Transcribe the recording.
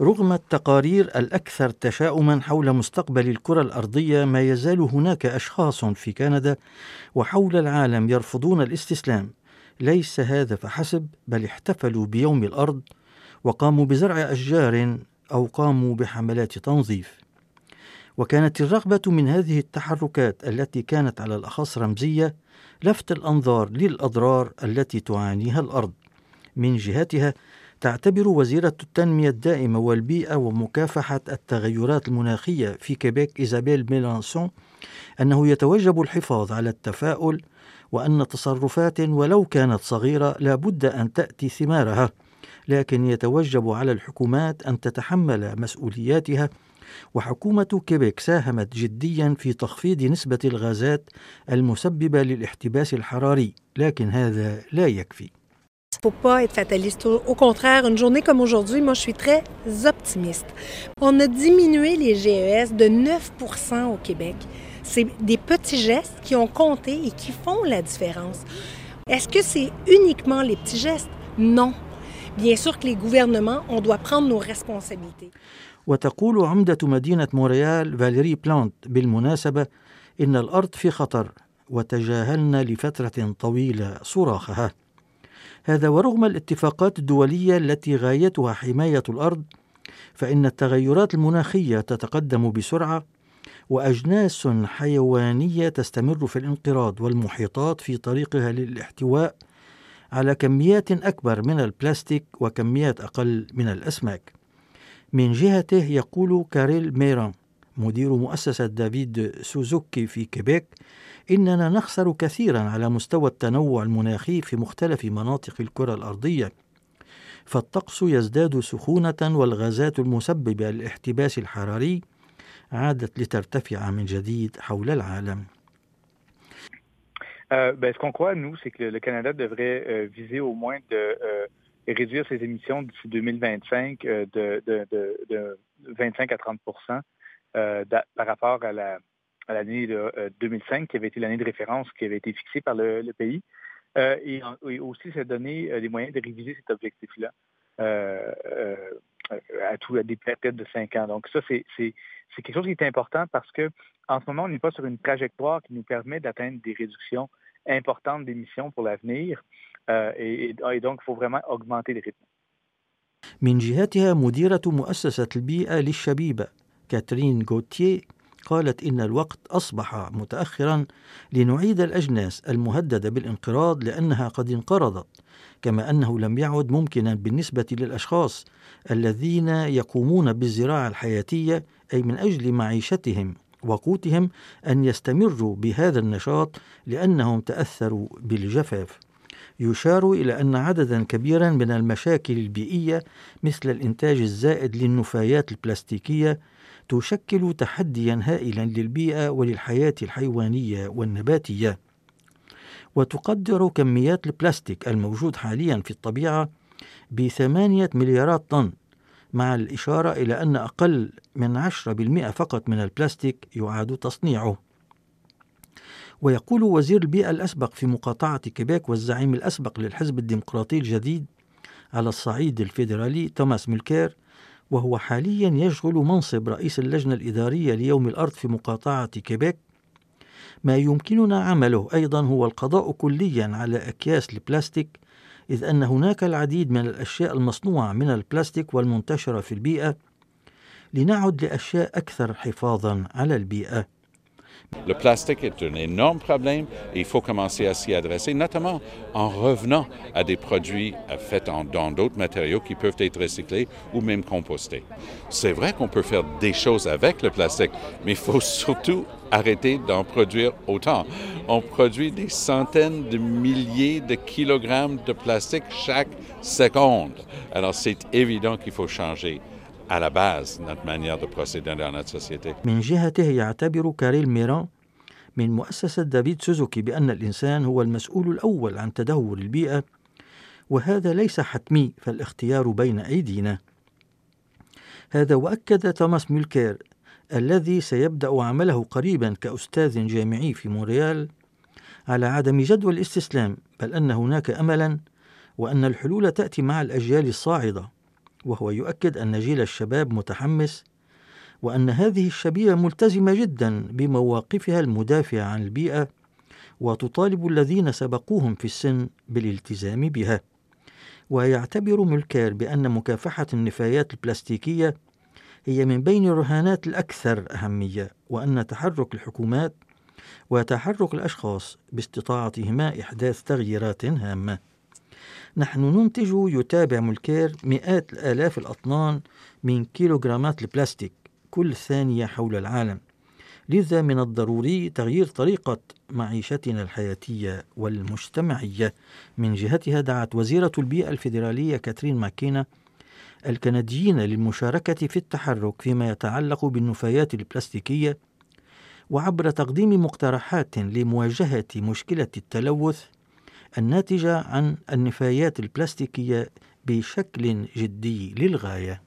رغم التقارير الأكثر تشاؤما حول مستقبل الكرة الأرضية ما يزال هناك أشخاص في كندا وحول العالم يرفضون الاستسلام. ليس هذا فحسب بل احتفلوا بيوم الأرض وقاموا بزرع أشجار أو قاموا بحملات تنظيف. وكانت الرغبة من هذه التحركات التي كانت على الأخص رمزية لفت الأنظار للأضرار التي تعانيها الأرض. من جهتها تعتبر وزيرة التنمية الدائمة والبيئة ومكافحة التغيرات المناخية في كيبيك إيزابيل ميلانسون أنه يتوجب الحفاظ على التفاؤل وأن تصرفات ولو كانت صغيرة لا بد أن تأتي ثمارها لكن يتوجب على الحكومات أن تتحمل مسؤولياتها. وحكومة كيبيك ساهمت جديا في تخفيض نسبة الغازات المسببة للاحتباس الحراري لكن هذا لا يكفي. faut pas être fataliste. Au contraire, une journée comme aujourd'hui, moi, je suis très optimiste. On a diminué les GES de 9 au Québec. C'est des petits gestes qui ont compté et qui font la différence. Est-ce que c'est uniquement les petits gestes? Non. Bien sûr que les gouvernements, on doit prendre nos responsabilités. وتقول عمدة مدينة مونريال فاليري بلانت بالمناسبة إن الأرض في خطر وتجاهلنا لفترة طويلة صراخها هذا ورغم الاتفاقات الدولية التي غايتها حماية الأرض فإن التغيرات المناخية تتقدم بسرعة وأجناس حيوانية تستمر في الانقراض والمحيطات في طريقها للاحتواء على كميات أكبر من البلاستيك وكميات أقل من الأسماك. من جهته يقول كاريل ميران مدير مؤسسة دافيد سوزوكي في كيبيك إننا نخسر كثيرا على مستوى التنوع المناخي في مختلف مناطق الكرة الأرضية. فالطقس يزداد سخونة والغازات المسببة للاحتباس الحراري عادت لترتفع من جديد حول العالم. Euh, ben, ce qu'on croit, nous, c'est que le Canada devrait euh, viser au moins de euh, réduire ses émissions d'ici 2025 de, de, de, de, 25 à 30 par rapport à la, à l'année 2005, qui avait été l'année de référence qui avait été fixée par le, le pays. Et, et, aussi, ça donné les moyens de réviser cet objectif-là à, tout, à des périodes de cinq ans. Donc, ça, c'est quelque chose qui est important parce que en ce moment, on n'est pas sur une trajectoire qui nous permet d'atteindre des réductions importantes d'émissions pour l'avenir. Euh, et, et, donc, il faut vraiment augmenter les rythmes. من جهتها مديرة مؤسسة البيئة للشبيبة كاترين غوتيه قالت إن الوقت أصبح متأخرا لنعيد الأجناس المهددة بالانقراض لأنها قد انقرضت كما أنه لم يعد ممكنا بالنسبة للأشخاص الذين يقومون بالزراعة الحياتية أي من أجل معيشتهم وقوتهم أن يستمروا بهذا النشاط لأنهم تأثروا بالجفاف. يشار إلى أن عددا كبيرا من المشاكل البيئية مثل الإنتاج الزائد للنفايات البلاستيكية تشكل تحديا هائلا للبيئة وللحياة الحيوانية والنباتية. وتقدر كميات البلاستيك الموجود حاليا في الطبيعة بثمانية مليارات طن مع الإشارة إلى أن أقل من 10% فقط من البلاستيك يعاد تصنيعه. ويقول وزير البيئة الأسبق في مقاطعة كيبيك والزعيم الأسبق للحزب الديمقراطي الجديد على الصعيد الفيدرالي توماس ميلكير وهو حاليا يشغل منصب رئيس اللجنة الإدارية ليوم الأرض في مقاطعة كيبيك. ما يمكننا عمله أيضا هو القضاء كليا على أكياس البلاستيك إذ أن هناك العديد من الأشياء المصنوعة من البلاستيك والمنتشرة في البيئة. لنعد لأشياء أكثر حفاظا على البيئة. Le plastique est un énorme problème et il faut commencer à s'y adresser, notamment en revenant à des produits faits en, dans d'autres matériaux qui peuvent être recyclés ou même compostés. C'est vrai qu'on peut faire des choses avec le plastique, mais il faut surtout arrêter d'en produire autant. On produit des centaines de milliers de kilogrammes de plastique chaque seconde. Alors c'est évident qu'il faut changer. Notre société. من جهته يعتبر كاريل ميران من مؤسسة دافيد سوزوكي بأن الإنسان هو المسؤول الأول عن تدهور البيئة وهذا ليس حتمي فالاختيار بين أيدينا هذا وأكد توماس ميلكير الذي سيبدأ عمله قريبا كأستاذ جامعي في مونريال على عدم جدوى الاستسلام بل أن هناك أملا وأن الحلول تأتي مع الأجيال الصاعدة وهو يؤكد أن جيل الشباب متحمس وأن هذه الشبيبة ملتزمة جدا بمواقفها المدافعة عن البيئة وتطالب الذين سبقوهم في السن بالالتزام بها. ويعتبر ملكير بأن مكافحة النفايات البلاستيكية هي من بين الرهانات الأكثر أهمية وأن تحرك الحكومات وتحرك الأشخاص باستطاعتهما إحداث تغييرات هامة. نحن ننتج يتابع ملكير مئات الآلاف الأطنان من كيلوغرامات البلاستيك كل ثانية حول العالم. لذا من الضروري تغيير طريقة معيشتنا الحياتية والمجتمعية. من جهتها دعت وزيرة البيئة الفيدرالية كاترين ماكينا الكنديين للمشاركة في التحرك فيما يتعلق بالنفايات البلاستيكية وعبر تقديم مقترحات لمواجهة مشكلة التلوث الناتجة عن النفايات البلاستيكية بشكل جدي للغاية.